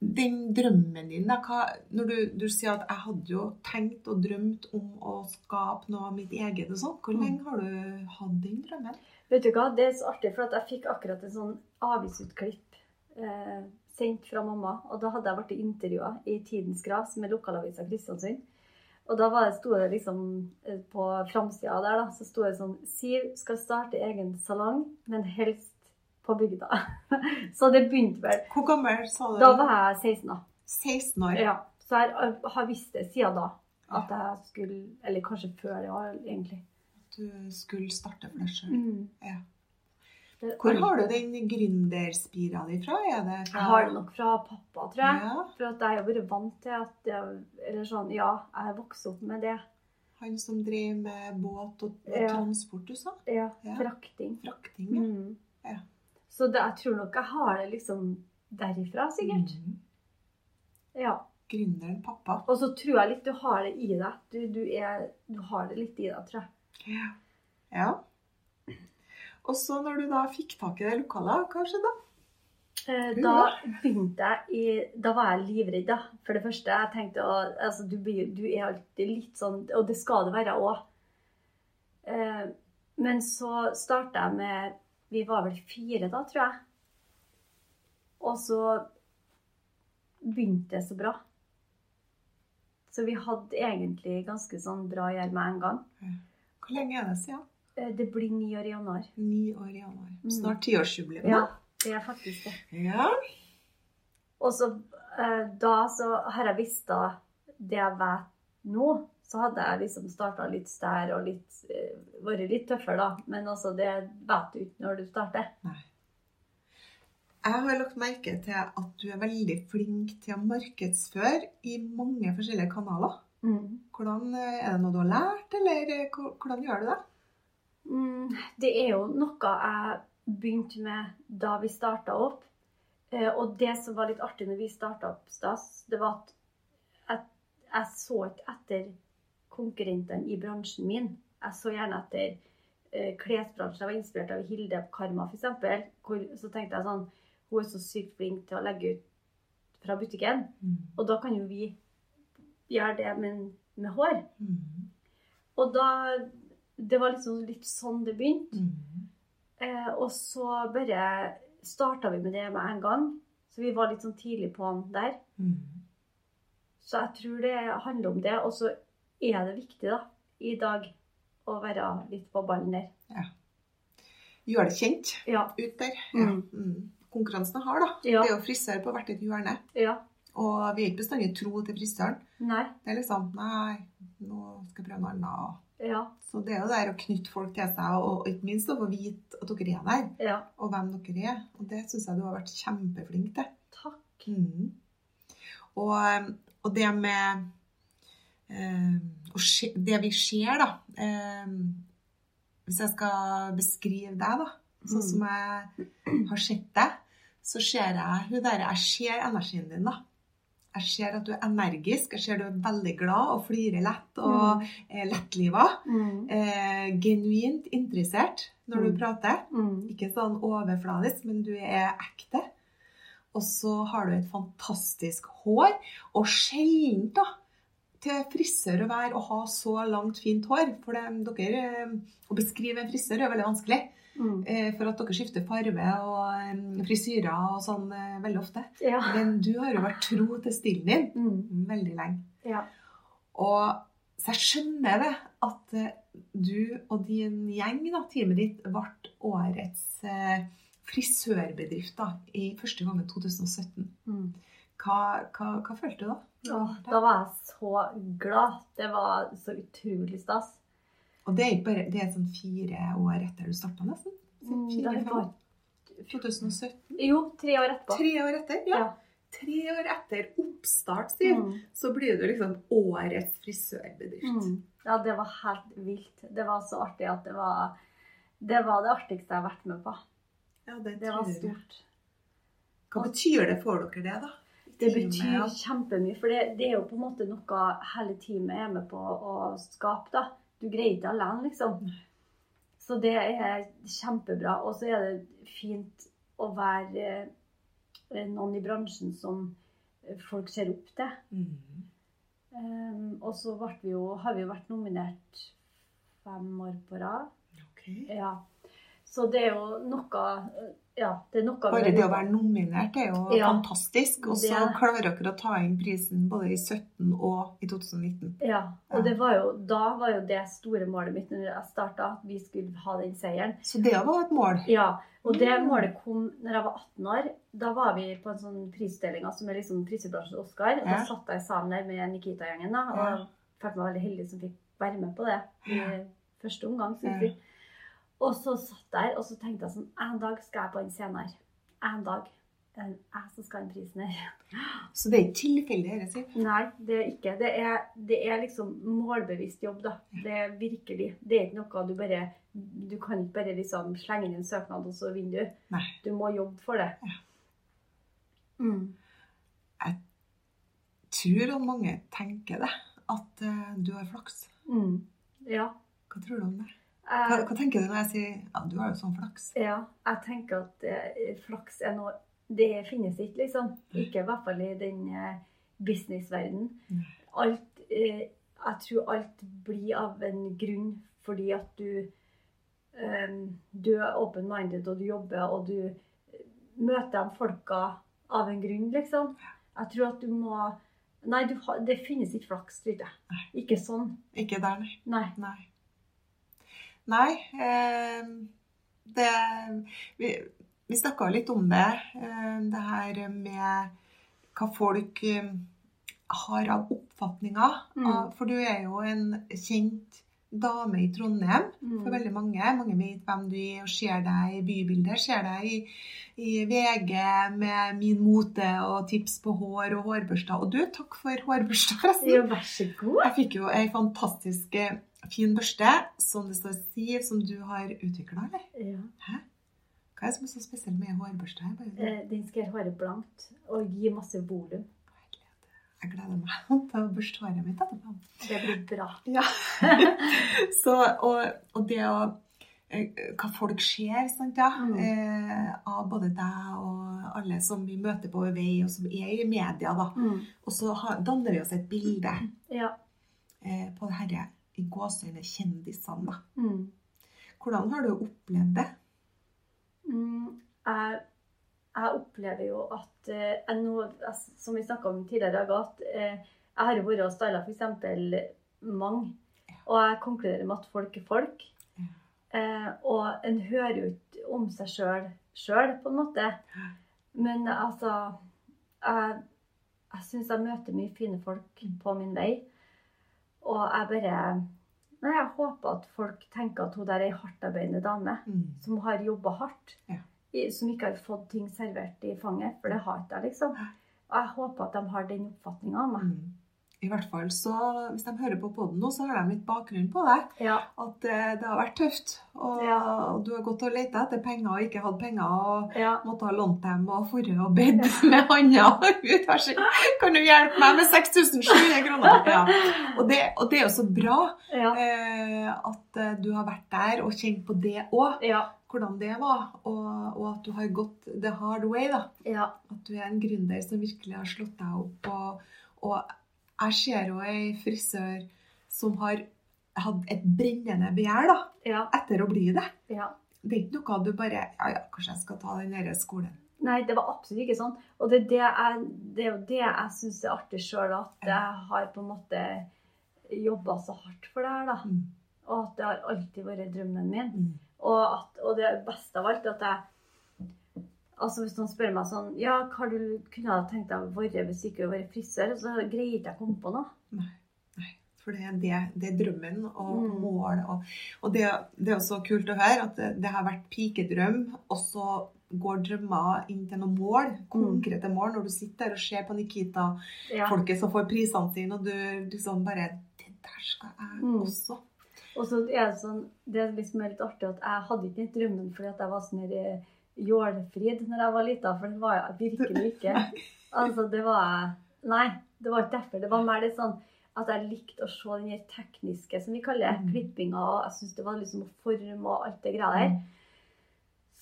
den drømmen din, da, hva, når du, du sier at jeg hadde jo tenkt og drømt om å skape noe av mitt eget og sånn, hvor Mm. lenge har du hatt den drømmen? Vet du hva, det er så artig, for jeg fikk akkurat en sånn avisutklipp eh, sendt fra mamma. Og da hadde jeg vært intervjua i Tidens Gras med lokalavisa Kristiansund. Og da var det, sto det liksom eh, på framsida der, da, så sto det sånn Siv skal starte egen salong, men helst på bygda. så det begynte vel Hvor gammel sa du? Da var jeg 16, da. 16 år. Ja. Så jeg har visst det siden da. At jeg skulle Eller kanskje før det, ja, egentlig. At Du skulle starte for deg sjøl. Mm. Det- Hvor har du den gründerspira di fra? Er det fra Jeg har det nok fra pappa, tror jeg. Ja, For at jeg har vært vant til at jeg, Eller sånn, ja, jeg har vokst opp med det. han som driver med båt og, og Ja. transport, du sa? Ja, Ja. Frakting. Frakting, ja. Mm. Ja. Så det, jeg tror nok jeg har det liksom derifra, sikkert. Mm. Ja. Gründeren pappa. Og så tror jeg litt du har det i deg. Du, du, er, du har det litt i deg, tror jeg. Ja. ja. Og så når du da fikk tak i det lokalet, hva skjedde da? Eh, Da begynte jeg i Da var jeg livredd, da. For det første. Jeg tenkte å Altså, du, du er alltid litt sånn Og det skal det være òg. Eh, men så starta jeg med Vi var vel fire da, tror jeg. Og så begynte det så bra. Så vi hadde egentlig ganske sånn bra gjær med en gang. Hvor lenge er det siden? Eh, Det blir ni år i januar. Ni år i januar. Mm. Snart tiårsjubileum. Ja, det er faktisk det. ja. Og så eh, da så har jeg visst da det jeg vet nå, så hadde jeg liksom starta litt stær og litt, eh, vært litt tøffere, da. Men altså, det vet du ikke når du starter. Jeg har lagt merke til at du er veldig flink til å markedsføre i mange forskjellige kanaler. Hvordan, eh, er det noe du har lært, eller hvordan gjør du det? Mm, det er jo noe jeg begynte med da vi starta opp. Eh, Og det som var litt artig når vi starta opp Stas, det var at jeg, så ikke etter konkurrentene i bransjen min. Jeg så gjerne etter eh, klesbransjen. Jeg var inspirert av Hilde Karma, f.eks. Så tenkte jeg sånn Hun er så sykt flink til å legge ut fra butikken. Og da kan jo vi gjøre det med, med hår. Mm. Og da Det var liksom litt sånn det begynte. Mm. Eh, og så bare starta vi med det med en gang. Så vi var litt sånn tidlig på den der. Mm. Så jeg tror det handler om det. Og så er det viktig da, i dag å være litt på ballen der. Gjør det kjent Ja. ut der. Ja. Mm. Mm. Konkurransen hard, da. Ja. Det er jo frisør på hvert et hjørne. ja. Og vi er ikke bestandig tro til frisøren. Nei. Det er liksom Nei, nå skal jeg prøve noe annet. Ja. Så det er jo der å knytte folk til seg, og, og ikke minst å få vite at dere er der, Ja. og hvem dere er. Og det syns jeg du har vært kjempeflink til. Takk. Mm. Og, og det med eh, se, Det vi ser, da eh, Hvis jeg skal beskrive deg, da, sånn Mm. som jeg har sett deg, så ser jeg hun der, jeg ser energien din, da. Jeg ser at du er energisk, jeg ser du er veldig glad og flirer lett og er lettliva. Mm. Eh, genuint interessert når du Mm. prater. Mm. Ikke sånn overfladisk, men du er ekte. Og så har du et fantastisk hår, og sjeldent da, til frisør å være og ha så langt, fint hår. For det, dere, eh, å beskrive en frisør er veldig vanskelig, Mm. eh, for at dere skifter farge og eh, frisyrer og sånn veldig ofte. Ja. Men du har jo vært tro til stilen din Mm. veldig lenge. Ja. Og så jeg skjønner det at du og din gjeng, da, teamet ditt, ble årets frisørbedrift da, i første gang i 2017. Mm. Hva, hva, hva følte du da? Åh, da var jeg så glad. Det var så utrolig stas. Og det er ikke bare det er sånn fire år etter du starta, nesten? Mm, Fire, fem var- 2017? Jo, tre år etterpå. Tre år etter? Ja. Ja. Tre år etter oppstart, Siv, Mm. så blir du liksom årets frisørbedrift. Mm. Ja, det var helt vilt. Det var så artig at det var Det var det artigste jeg har vært med på. Ja, det, Det var stort. Hva betyr det for dere, det, da? Det betyr ja. kjempemye, for det, det er jo på en måte noe hele teamet er med på å skape. da. Du greier ikke alene, liksom. Så det er kjempebra. Og så er det fint å være eh, noen i bransjen som folk ser opp til. Mm. Um, og så har vi jo vært nominert fem år på rad. Ok. Ja. Så det er jo noe Ja, det er noe Bare det å være nominert er jo Ja. fantastisk. Og så er klarer dere å ta inn prisen både i 17 og i 2019. Ja, og Ja. det var jo, da var jo det store målet mitt når jeg starta, at vi skulle ha den seieren. Så det var et mål. Ja, og det Mm. målet kom når jeg var 18 år. Da var vi på en sånn prisutdeling som er liksom prisbransjens Oscar. Og da satt jeg sammen der med Nikita-gjengen, og følte meg veldig heldig som fikk være med på det i første omgang, synes Ja. Og så satt jeg der, og så tenkte jeg sånn En dag skal jeg på den scenen her. En dag. Er jeg som skal ha den prisen her. Så det er ikke tilfeldig, dette, Siv? Nei, det er ikke. Det er, det er liksom målbevisst jobb, da. Det er virkelig. Det er ikke noe du bare Du kan ikke bare liksom slenge inn en søknad, og så vinner du. Nei. Du må jobbe for det. Ja. Mm. Tror at mange tenker det, at eh, du har flaks. Mm. Ja. Hva tror du om det? Hva, hva tenker du når jeg sier ja, du har jo sånn flaks? ja, jeg tenker at eh, flaks er noe Det finnes ikke, liksom. Ikke i hvert fall i den eh, businessverdenen. Alt eh, Jeg tror alt blir av en grunn fordi at du eh, Du er open-minded, og du jobber, og du eh, møter de folka av en grunn, liksom. Jeg tror at du må Nei, du det finnes ikke flaks, tror jeg. Ikke sånn. Ikke der, nei. Nei. Nei. Nei eh, det, Vi, vi snakka litt om det. Eh, det her med hva folk eh, har av oppfatninger. Mm. Av, for du er jo en kjent dame i Trondheim Mm. for veldig mange. Mange vet hvem du er og ser deg i bybilder. Ser deg i, i VG med min mote og tips på hår og hårbørster. Og du, takk for hårbørsta, forresten. Jo, vær så god. Jeg fikk jo ei fantastisk eh, fin børste som det står Siv, som du har utvikla, eller? Ja. Hva er det som er så spesielt med hårbørste her? Eh, Den skal gjøre håret blankt og gi masse volum. jeg gleder meg til å børste håret mitt etterpå. Det blir bra. Ja. så, og, og det å eh, Hva folk ser, sant, ja. Mm. Eh, av både deg og alle som vi møter på vei, og som er i media, da. Mm. Og så har, danner vi oss et bilde Ja. eh, på det herre i gåseøyne kjendisene, da. Mm. Hvordan har du opplevd det? Mm. Jeg, jeg opplever jo at eh, nå, Som vi snakka om tidligere, at eh, jeg har vært og styla f.eks. mange. Og jeg konkluderer med at folk er folk. Ja. Eh, og en hører jo ikke om seg sjøl sjøl, på en måte. Men altså Jeg, jeg syns jeg møter mye fine folk på min vei. Og jeg bare Nei, jeg håper at folk tenker at hun der er ei hardtarbeidende dame Mm. som har jobba hardt. Ja. Som ikke har fått ting servert i fanget, for det har ikke jeg, liksom. Og jeg håper at de har den oppfatninga av meg. Mm. I hvert fall så, Hvis de hører på podden nå, så har de litt bakgrunn på det. Ja. At eh, det har vært tøft. Og, Ja. og du har gått og leita etter penger og ikke hatt penger. Og ja. måtte ha lånt dem og forre og bedt med handa ut. Kan du hjelpe meg med 6700 kroner? Ja. Og, det, og det er jo så bra eh, at eh, du har vært der og kjent på det òg. Ja. Hvordan det var. Og, og at du har gått the hard way. da. Ja. At du er en gründer som virkelig har slått deg opp. Og, og jeg ser jo ei frisør som har hatt et brennende begjær da, Ja. etter å bli det. ja. Det er ikke noe du bare Ja, ja, kanskje jeg skal ta den der skolen. Nei, det var absolutt ikke sånn. Og det er, det jeg, er det jeg syns er artig sjøl, at jeg har på en måte jobba så hardt for det her, da. Mm. Og at det har alltid vært drømmen min. Mm. Og, at, og det beste av alt er at jeg Altså Hvis noen spør meg sånn Ja, hva du kunne ha tenkt deg å være hvis du ikke hadde vært frisør? Så greier ikke jeg å komme på noe. Nei. Nei. For det det, det er drømmen og Mm. mål. Og, og det, det er også kult å høre at det, har vært pikedrøm, og så går drømmer inn til noen mål, konkrete mål, når du sitter der og ser på Nikita-folket Ja. som får prisene sine, og du liksom bare Det der skal jeg Mm. også. Og så er det sånn Det er liksom litt artig at jeg hadde ikke den drømmen fordi at jeg var sånn her eh, jålfrid når jeg var lita, for det var jeg virkelig ikke. Altså, det var Nei, det var ikke derfor. Det var mer litt sånn at jeg likte å se den tekniske, som vi kaller det, Mm. klippinga, og jeg syns det var liksom å forme og alt det greia der.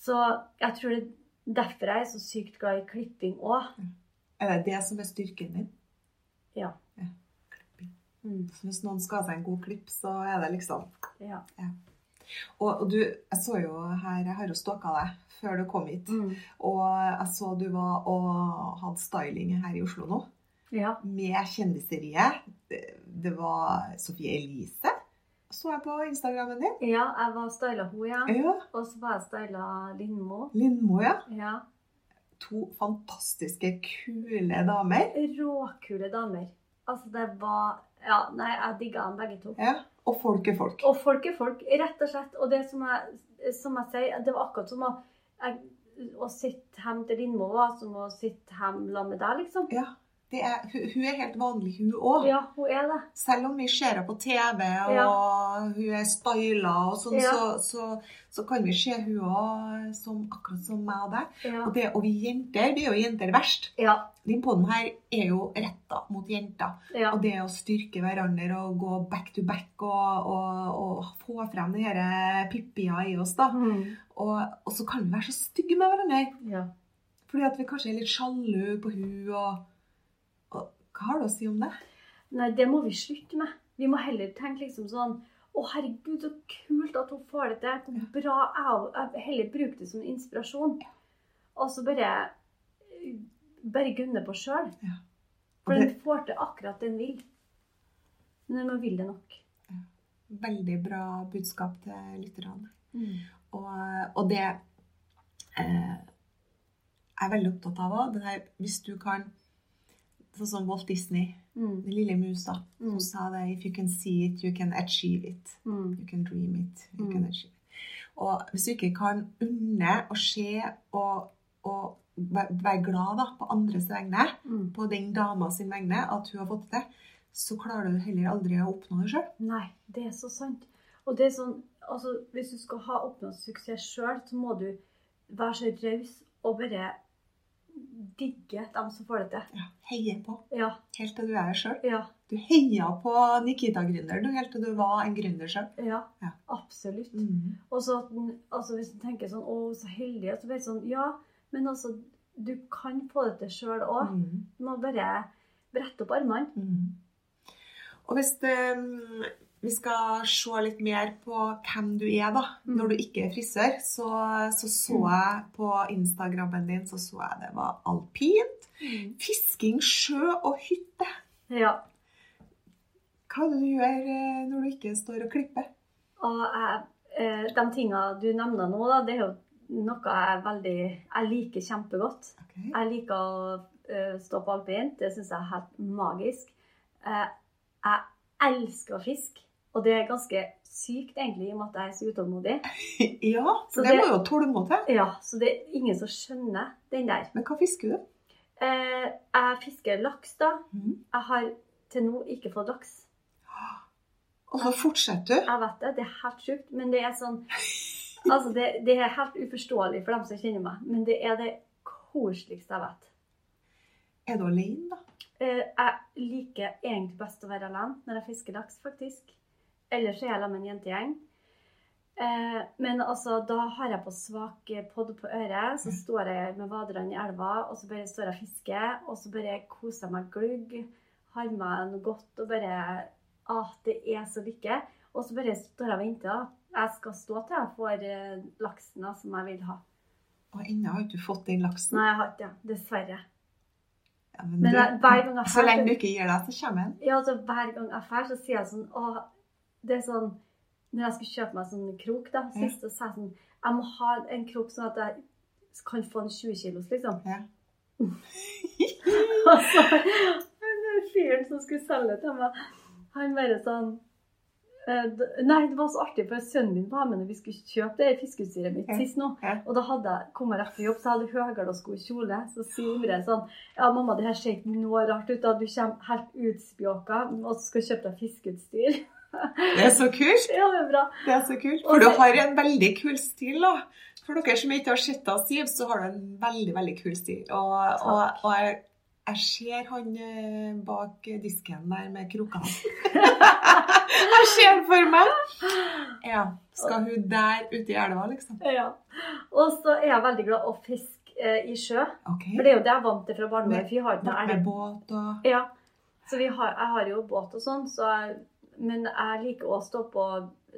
Så jeg tror det er derfor jeg er så sykt glad i klipping òg. Er det det som er styrken din? Ja. Klipping. Mm. Hvis noen skal ha seg en god klipp, så er det liksom Ja. Og, og du, jeg så jo her, jeg har jo stalka deg før du kom hit. Mm. Og jeg så du var og hadde styling her i Oslo nå. ja. Med kjendiseriet. Det, det var Sofie Elise. Så jeg på Instagrammen din. Ja, jeg var styla henne, ja. Ja. Og så var jeg styla Lindmo. Lindmo, ja. Ja. To fantastiske, kule damer. Råkule damer. Altså, det var Ja, nei, jeg digga dem begge to. Ja. Og folk er folk. Og folk er folk, rett og slett. Og det som jeg som jeg sier, det var akkurat som å, jeg, å sitte hjemme til Lindmo var som å sitte hjemme sammen med deg, liksom. Ja. Det er, hun, er helt vanlig, hun òg. Ja, hun er det. Selv om vi ser henne på TV, og Ja. hun er styla og sånn, Ja. så, så, så kan vi se hun òg som, akkurat som meg og deg. Ja. Og, det, og vi jenter, vi er jo jenter verst. Ja. Den poden her er jo retta mot jenter. Og det å styrke hverandre og gå back to back og, og, og få frem den her pippia i oss, da. Mm. Og, og så kan vi være så stygge med hverandre. ja. Fordi at vi kanskje er litt sjalu på hun og Hva har du å si om det? Nei, det må vi slutte med. Vi må heller tenke liksom sånn Å, herregud, så kult at hun får det til. Hvor bra jeg vil heller bruke det som inspirasjon. Og så bare Bare gunne på sjøl. Ja. For den får til akkurat den vil. Men den vil det nok. Veldig bra budskap til lytterne. Mm. Og, og det eh, er veldig opptatt av òg. Hvis du kan Sånn som Walt Disney, Mm. den lille musa, Mm. som sa det If you can see it, you can achieve it. Mm. You can dream it, you Mm. can achieve it. Og hvis du ikke kan unne og se og, og være glad da, på andres vegne, Mm. på den dama sin vegne, at hun har fått det til, så klarer du heller aldri å oppnå det sjøl. Nei, det er så sant. Og det er sånn, altså, hvis du skal ha oppnådd suksess sjøl, så må du være så raus og bare digge dem som får det til. Ja, heier på. Ja, Helt til du er sjøl. ja, Du heia på Nikita-gründeren helt til du var en gründer sjøl. ja. Ja. Absolutt. Mm. Og så altså, hvis du tenker sånn Å, så heldig. Så blir det sånn Ja, men altså, du kan få det til sjøl òg. Mm. Du må bare brette opp armene. Mm. Og hvis det, vi skal se litt mer på hvem du er, da. Mm. Når du ikke er frisør, så så, så jeg på Instagrammen din så så jeg det var alpint. Fisking, sjø og hytte. Ja. Hva er det du gjør eh, når du ikke står og klipper? Og jeg, eh, de tinga du nevner nå, da, det er jo noe jeg veldig Jeg liker kjempegodt. Okay. Jeg liker å eh, stå på alpint. Det syns jeg er helt magisk. Jeg elsker å fiske. Og det er ganske sykt, egentlig, i og med at jeg er så utålmodig. Ja, Så det, det- må jo tålmodighet til. Ja, Så det er ingen som skjønner den der. Men hva fisker du? Eh, jeg fisker laks, da. Mm. Jeg har til nå ikke fått laks. Og så fortsetter du. Jeg vet det, det er helt sjukt, men det er sånn Altså, det, det er helt uforståelig for dem som kjenner meg, men det er det koseligste jeg vet. Er du alene, da? Eh, jeg liker egentlig best å være alene når jeg fisker laks, faktisk. Ellers er jeg sammen med en jentegjeng. Eh, men altså, da har jeg på svak podd på øret, så står jeg med vaderne i elva, og så bare står jeg og fisker, og så bare koser jeg meg glugg, har meg noe godt og bare Ah, det er så lykke. Og så bare står jeg og venter. Jeg skal stå til jeg får eh, laksen da, som jeg vil ha. Og ennå har ikke du fått den laksen. Nei, jeg har ikke det. Dessverre. Ja, men Men du, jeg- hver gang jeg så lenge du ikke gir deg, så kommer den. Ja, altså Hver gang jeg drar, så sier jeg sånn Å, det er sånn Når jeg skulle kjøpe meg sånn krok, da, sist, så sa jeg sånn Jeg må ha en krok sånn at jeg kan få en 20 kilos, liksom. Ja. Og så fyren som skulle selge til meg, han bare sånn eh, Nei, det var så artig, for sønnen min var med når vi skulle kjøpe det fiskeutstyret mitt sist nå. Og da hadde jeg kommet rett fra jobb, så jeg hadde høyere sko og kjole. Så sier Imre sånn Ja, mamma, det her ser ikke noe rart ut. da Du kommer helt utspjåka og skal kjøpe deg fiskeutstyr. Det er så kult. Ja, det er bra. Det er så kult. For du har en veldig kul stil, da. For dere som ikke har sett Siv, så har du en veldig, veldig kul stil. Og, og, og jeg, jeg ser han eh, bak disken der med krokene. jeg ser for meg. Ja. Skal hun der ute i elva, liksom? Ja. Og så er jeg veldig glad å fiske eh, i sjø. Okay. For det er jo det jeg er vant til fra barndommen. Med- med båt og Ja. Så vi har, jeg har jo båt og sånn, så jeg, men jeg liker å stå på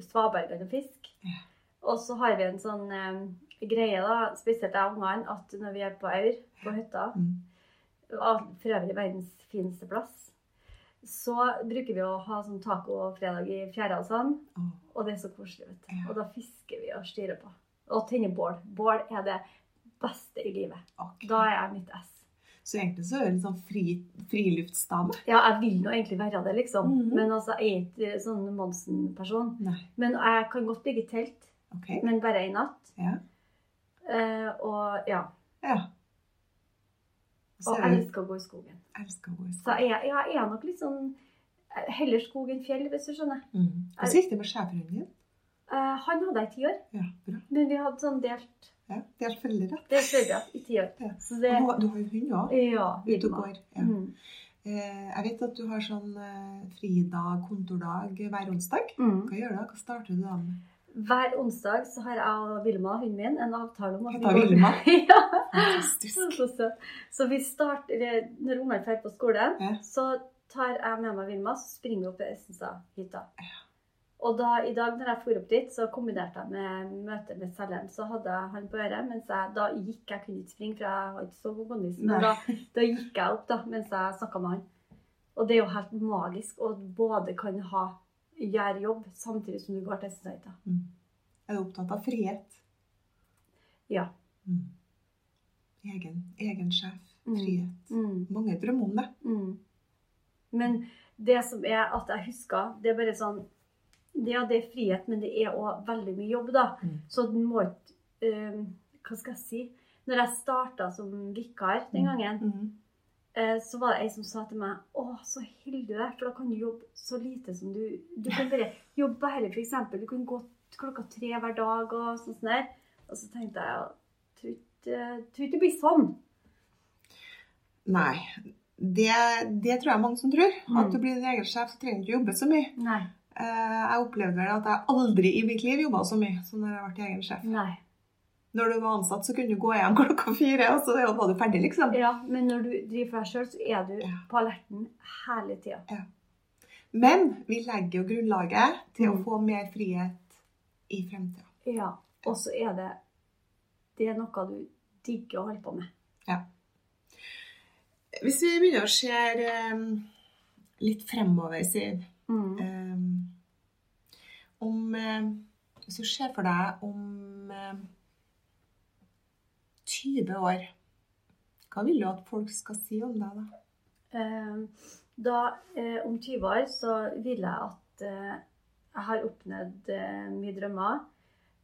svabergene og fiske. Ja. Og så har vi en sånn eh, greie, da, spesielt jeg og ungene, at når vi er på Aur, på hytta, mm. for øvrig verdens fineste plass, så bruker vi å ha sånn tacofredag i fjæra og sånn. Og det er så koselig, vet du. Ja. Og da fisker vi og styrer på. Og tenner bål. Bål er det beste i livet. Okay. Da er jeg mitt ess. Så egentlig så er du en sånn fri, friluftsdame. Ja, jeg vil nå egentlig være det, liksom. Mhm. Men altså, jeg er ikke sånn Monsen-person. Men jeg kan godt bygge telt. Okay. men bare i natt. Ja. Eh, og ja. ja. Og jeg elsker å gå i skogen. elsker å gå i skogen. Så jeg, ja, jeg er nok litt sånn eh, Heller skog enn fjell, hvis du skjønner. Mm. Hvordan gikk det med schæferhunden din? Eh, han hadde jeg i ti år, Ja, bra. men vi hadde sånn delt Ja, det er foreldre. Det skjedde i ti år. Ja. Så det Du, har- du har jo hund òg. Ja. Ute og går. Ja. Mm. Eh, jeg vet at du har sånn eh, fridag, kontordag hver onsdag. Mm. Hva gjør du da? Hva starter du da med? Hver onsdag så har jeg og Vilma, hunden min, en avtale om at Heter Vilma? ja. Fantastisk. Så vi starter Når ungene drar på skolen, Ja. så tar jeg med meg Vilma, så springer vi opp i Essensa-hytta. Og da, i dag når jeg for opp dit, så kombinerte jeg med møte med selgeren. Så hadde jeg han på øret, mens jeg da gikk Jeg kunne ikke springe, for jeg var ikke så god kondis. Men da, da gikk jeg opp da, mens jeg snakka med han. Og det er jo helt magisk å både kan ha gjøre jobb samtidig som du går til Essensa-hytta. Mm. Er du opptatt av frihet? Ja. Mm. Egen, egen sjef. Mm. Frihet. Mm. Mange drømmer om det. Mm. Men det som er at jeg husker, det er bare sånn Ja, det er frihet, men det er òg veldig mye jobb, da. Mm. Så du må ikke eh, Hva skal jeg si? Når jeg starta som vikar den gangen, Mm. uh, så var det ei som sa til meg Å, så heldig du er, for da kan du jobbe så lite som du Du kan bare jobbe bare, eksempel. Du kan gå klokka tre hver dag og sånn der. Og så tenkte jeg Jeg tror ikke det blir sånn. Nei. Det, det tror jeg mange som tror. At Mm. du blir din egen sjef, så trenger du ikke jobbe så mye. Nei. Eh, Jeg opplevde vel at jeg aldri i mitt liv jobba så mye som når jeg ble egen sjef. Nei. Når du var ansatt, så kunne du gå hjem klokka fire, og så var du ferdig, liksom. Ja, men når du driver for deg sjøl, så er du Ja. på alerten hele tida. Men vi legger jo grunnlaget til å Mm. få mer frihet i fremtida. Ja. Og så er det Det er noe du digger å holde på med. Ja. Hvis vi begynner å se eh, litt fremover, Siv Mm. Um, Om eh, Hvis du ser for deg om eh, 20 år, hva vil du at folk skal si om deg, da? Eh, Da, eh, om 20 år, så vil jeg at uh, jeg har oppnådd mye drømmer.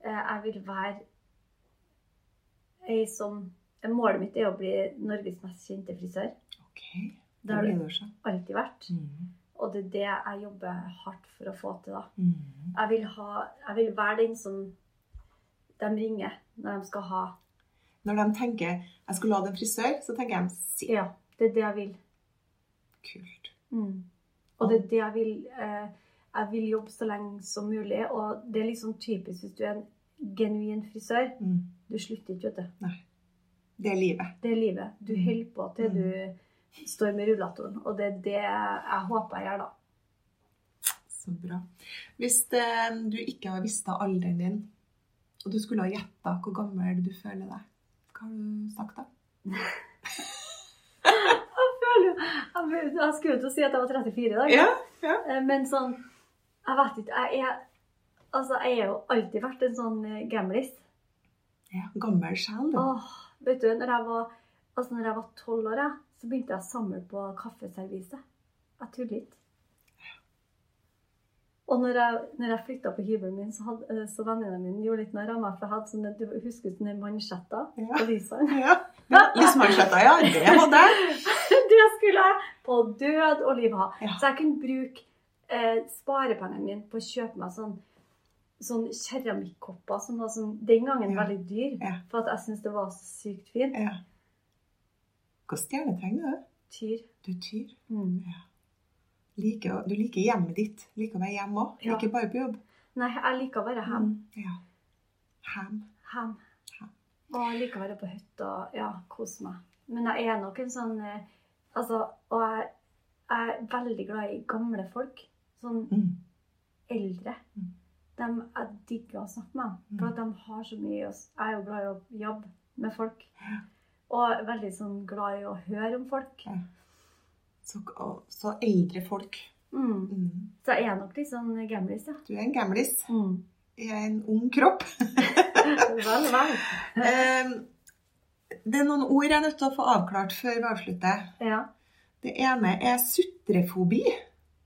Eh, jeg vil være ei som Målet mitt er å bli Norges mest kjente frisør. Okay. Det har det alltid vært. Mm. Og det er det jeg jobber hardt for å få til, da. Mm. Jeg vil, ha, jeg vil være den som de ringer når de skal ha Når de tenker jeg skulle hatt en frisør, så tenker de 'si'. Ja, det er det jeg vil. Kult. Mm. Og det er det jeg vil. Eh, jeg vil jobbe så lenge som mulig. Og det er liksom typisk hvis du er en genuin frisør. Mm. Du slutter ikke, vet du. Det er livet. Det er livet. Du Mm. holder på til du står med rullatoren. Og det er det jeg håper jeg gjør, da. Så bra. Hvis det, du ikke har visst av alderen din, og du skulle ha gjetta hvor gammel du føler deg, hva har du sagt da? Jeg føler Jeg, jeg skulle jo til å si at jeg var 34 i dag. Ja. ja. Men sånn Jeg vet ikke. Jeg er, altså, jeg har jo alltid vært en sånn eh, gamlis. ja. Gammel sjel, du. Åh, vet du, når jeg var altså når jeg var tolv år, jeg, så begynte jeg å samle på kaffeserviset. Jeg tuller ikke. Og når jeg, når jeg flytta på hybelen min, så, hadde, eh, så vennene mine gjorde litt narr av meg. For jeg hadde sånne, du husker sånne mansjetter Ja. på visene? Ja. Lysmansjetter, ja. Det hadde jeg. Det skulle jeg på død og liv ha. Ja. Så jeg kunne bruke eh, sparepengene mine på å kjøpe meg sånn, sånn keramikkopper som var sånn, den gangen Ja. veldig dyr. Ja. For at jeg syntes det var så sykt fint. Ja. Hva stjernetegn er du? Tyr. Du er tyr. Mm. Ja. Like, du liker hjemmet ditt. Liker å være hjemme òg. Ja. Ikke bare på jobb. Nei, jeg liker å være hjemme. Mm. Ja. Hem. Hem. Og jeg liker å være på hytta og ja, kose meg. Men jeg er nok en sånn eh, Altså, og jeg, jeg er veldig glad i gamle folk. Sånn Mm. eldre. Mm. De, jeg digger å snakke med dem. Mm. For at de har så mye Jeg er jo glad i å jobbe med folk. Og veldig sånn glad i å høre om folk. Så, og, så eldre folk. Mm. Mm. Så jeg er nok litt sånn gamlis, ja. Du er en gamlis Mm. i en ung kropp. Vel, vel. Eh, det er noen ord jeg er nødt til å få avklart før vi avslutter. Ja. Det ene er sutrefobi.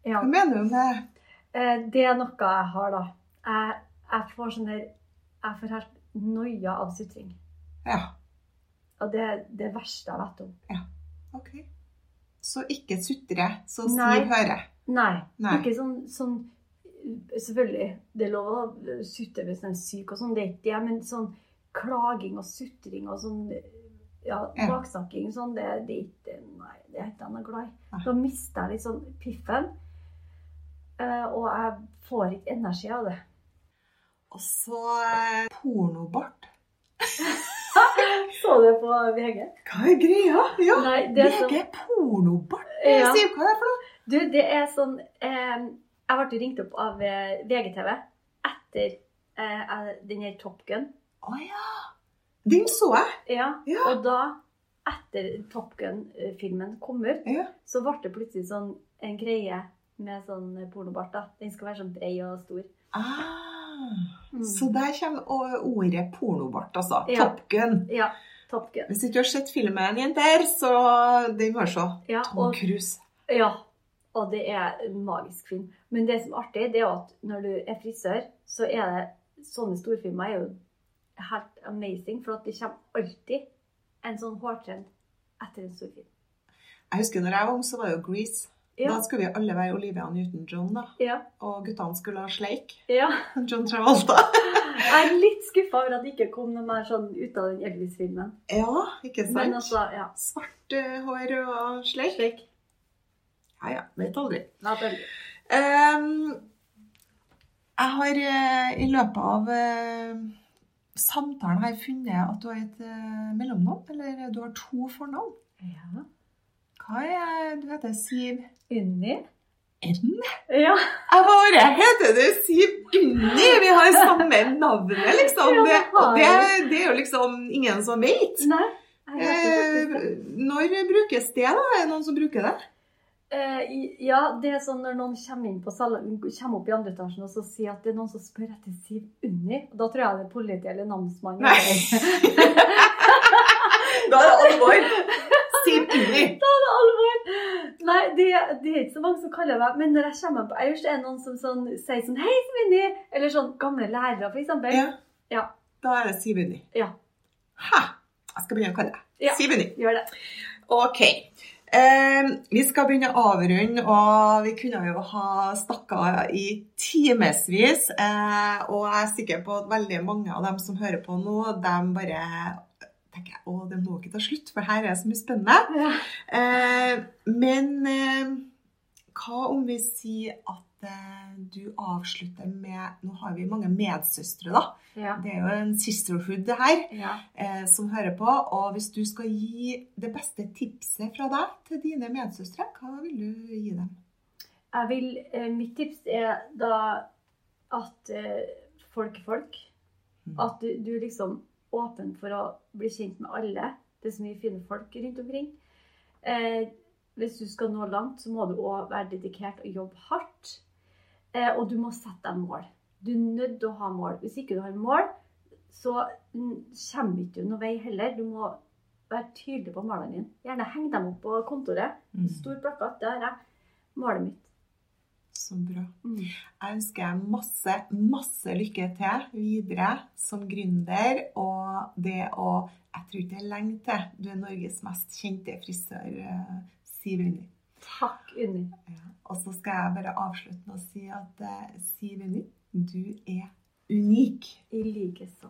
ja. Hva mener du med det? Eh, Det er noe jeg har, da. Jeg, jeg får sånn der Jeg får helt noia av sutring. Ja. Og det er det verste jeg vet om. Ja, Ok. Så ikke sutre, så sier hører. Nei. Nei. Ikke sånn, sånn Selvfølgelig, det er lov å sutre hvis en er syk, og sånn, det er ikke det, men sånn klaging og sutring og sånn ja, baksnakking sånn, det, det ikke Nei, det er ikke jeg glad i. Da mister jeg litt sånn piffen, eh, og jeg får ikke energi av det. Og så eh, pornobart. Så du på VG? Hva er greia? Ja, Nei, det er sånn VG pornobart. Ja. Siv, hva er det for noe? Du, det er sånn eh, Jeg ble ringt opp av eh, VGTV etter eh, den her Top Gun. Å ja. Den så jeg. Ja, Ja. og da, etter Top Gun-filmen kom ut, Ja. så ble det plutselig sånn en greie med sånn pornobart. da. Den skal være sånn brei og stor. Ah. Mm. Så der kommer ordet pornobart, altså. Ja. Top Gun. Ja, Top Gun. Hvis ikke du har sett filmen, jenter, så den må du se. Ja, Tom og, Cruise. ja, og det er en magisk film. Men det som er artig, det er at når du er frisør, så er det sånne storfilmer er jo helt amazing, for at det kommer alltid en sånn hårtrend etter en storfilm. Jeg husker når jeg var ung, så var jo Grease. Ja, Da skulle vi alle være Olivia Newton-John, da. ja, Og guttene skulle ha sleik. ja. John Travolta. Jeg er litt skuffa over at det ikke kom noe mer sånn ut av den Elvis-filmen. Ja, ikke sant? Men altså, ja. Svart eh, hår og sleik. sleik. Ja, ja. Vet aldri. Um, jeg har uh, i løpet av uh, samtalen her funnet at du har et uh, mellomnavn, eller du har to fornavn. Ja. Hva er Du heter Siv Unni? N? Ja. Jeg bare Heter du Siv Unni? Vi har samme navnet, liksom. Det, og det, det er jo liksom ingen som vet. Nei. Eh, når brukes det, da? Er det noen som bruker det? Eh, ja, det er sånn når noen kommer, inn på sal- kommer opp i andre etasjen og så sier at det er noen som spør etter Siv Unni. Da tror jeg det er politi eller namsmann. Nei. Da er det alvor. Siv det alvor! Nei, det, det er ikke så mange som kaller meg Men når jeg kommer på det er noen som sånn, sier sånn Hei, Svinni. Eller sånn gamle lærere, for eksempel. Ja. Ja. Da er det Siv Ja. Ha! Jeg skal begynne å kalle deg Ja. Siv Gjør det. Ok. Eh, vi skal begynne å avrunde, og vi kunne jo ha snakka i timevis. Eh, og jeg er sikker på at veldig mange av dem som hører på nå, de bare tenker jeg å, det må ikke ta slutt, for her er det så mye spennende. Ja. Eh, men eh, hva om vi sier at eh, du avslutter med Nå har vi mange medsøstre, da. Ja. Det er jo en sisterhood, det her ja. eh, som hører på. Og hvis du skal gi det beste tipset fra deg til dine medsøstre, hva vil du gi dem? Jeg vil, eh, mitt tips er da at eh, folk er folk. Mm. At du, du liksom åpen for å bli kjent med alle. Det er så mye fine folk rundt omkring. Eh, hvis du skal nå langt, så må du òg være dedikert og jobbe hardt. Eh, og du må sette deg mål. Du er nødt til å ha mål. Hvis ikke du har mål, så mm, kommer ikke du noen vei heller. Du må være tydelig på målene dine. Gjerne heng dem opp på kontoret. Mm. Stor plakat. Har jeg målet mitt. Så bra. Mm. Jeg ønsker deg masse, masse lykke til videre som gründer. Og det å Jeg tror ikke det er lenge til du er Norges mest kjente frisør, eh, Siv Unni. Takk, Unni. Ja. Og så skal jeg bare avslutte med å si at eh, Siv Unni, du er unik. I likeså.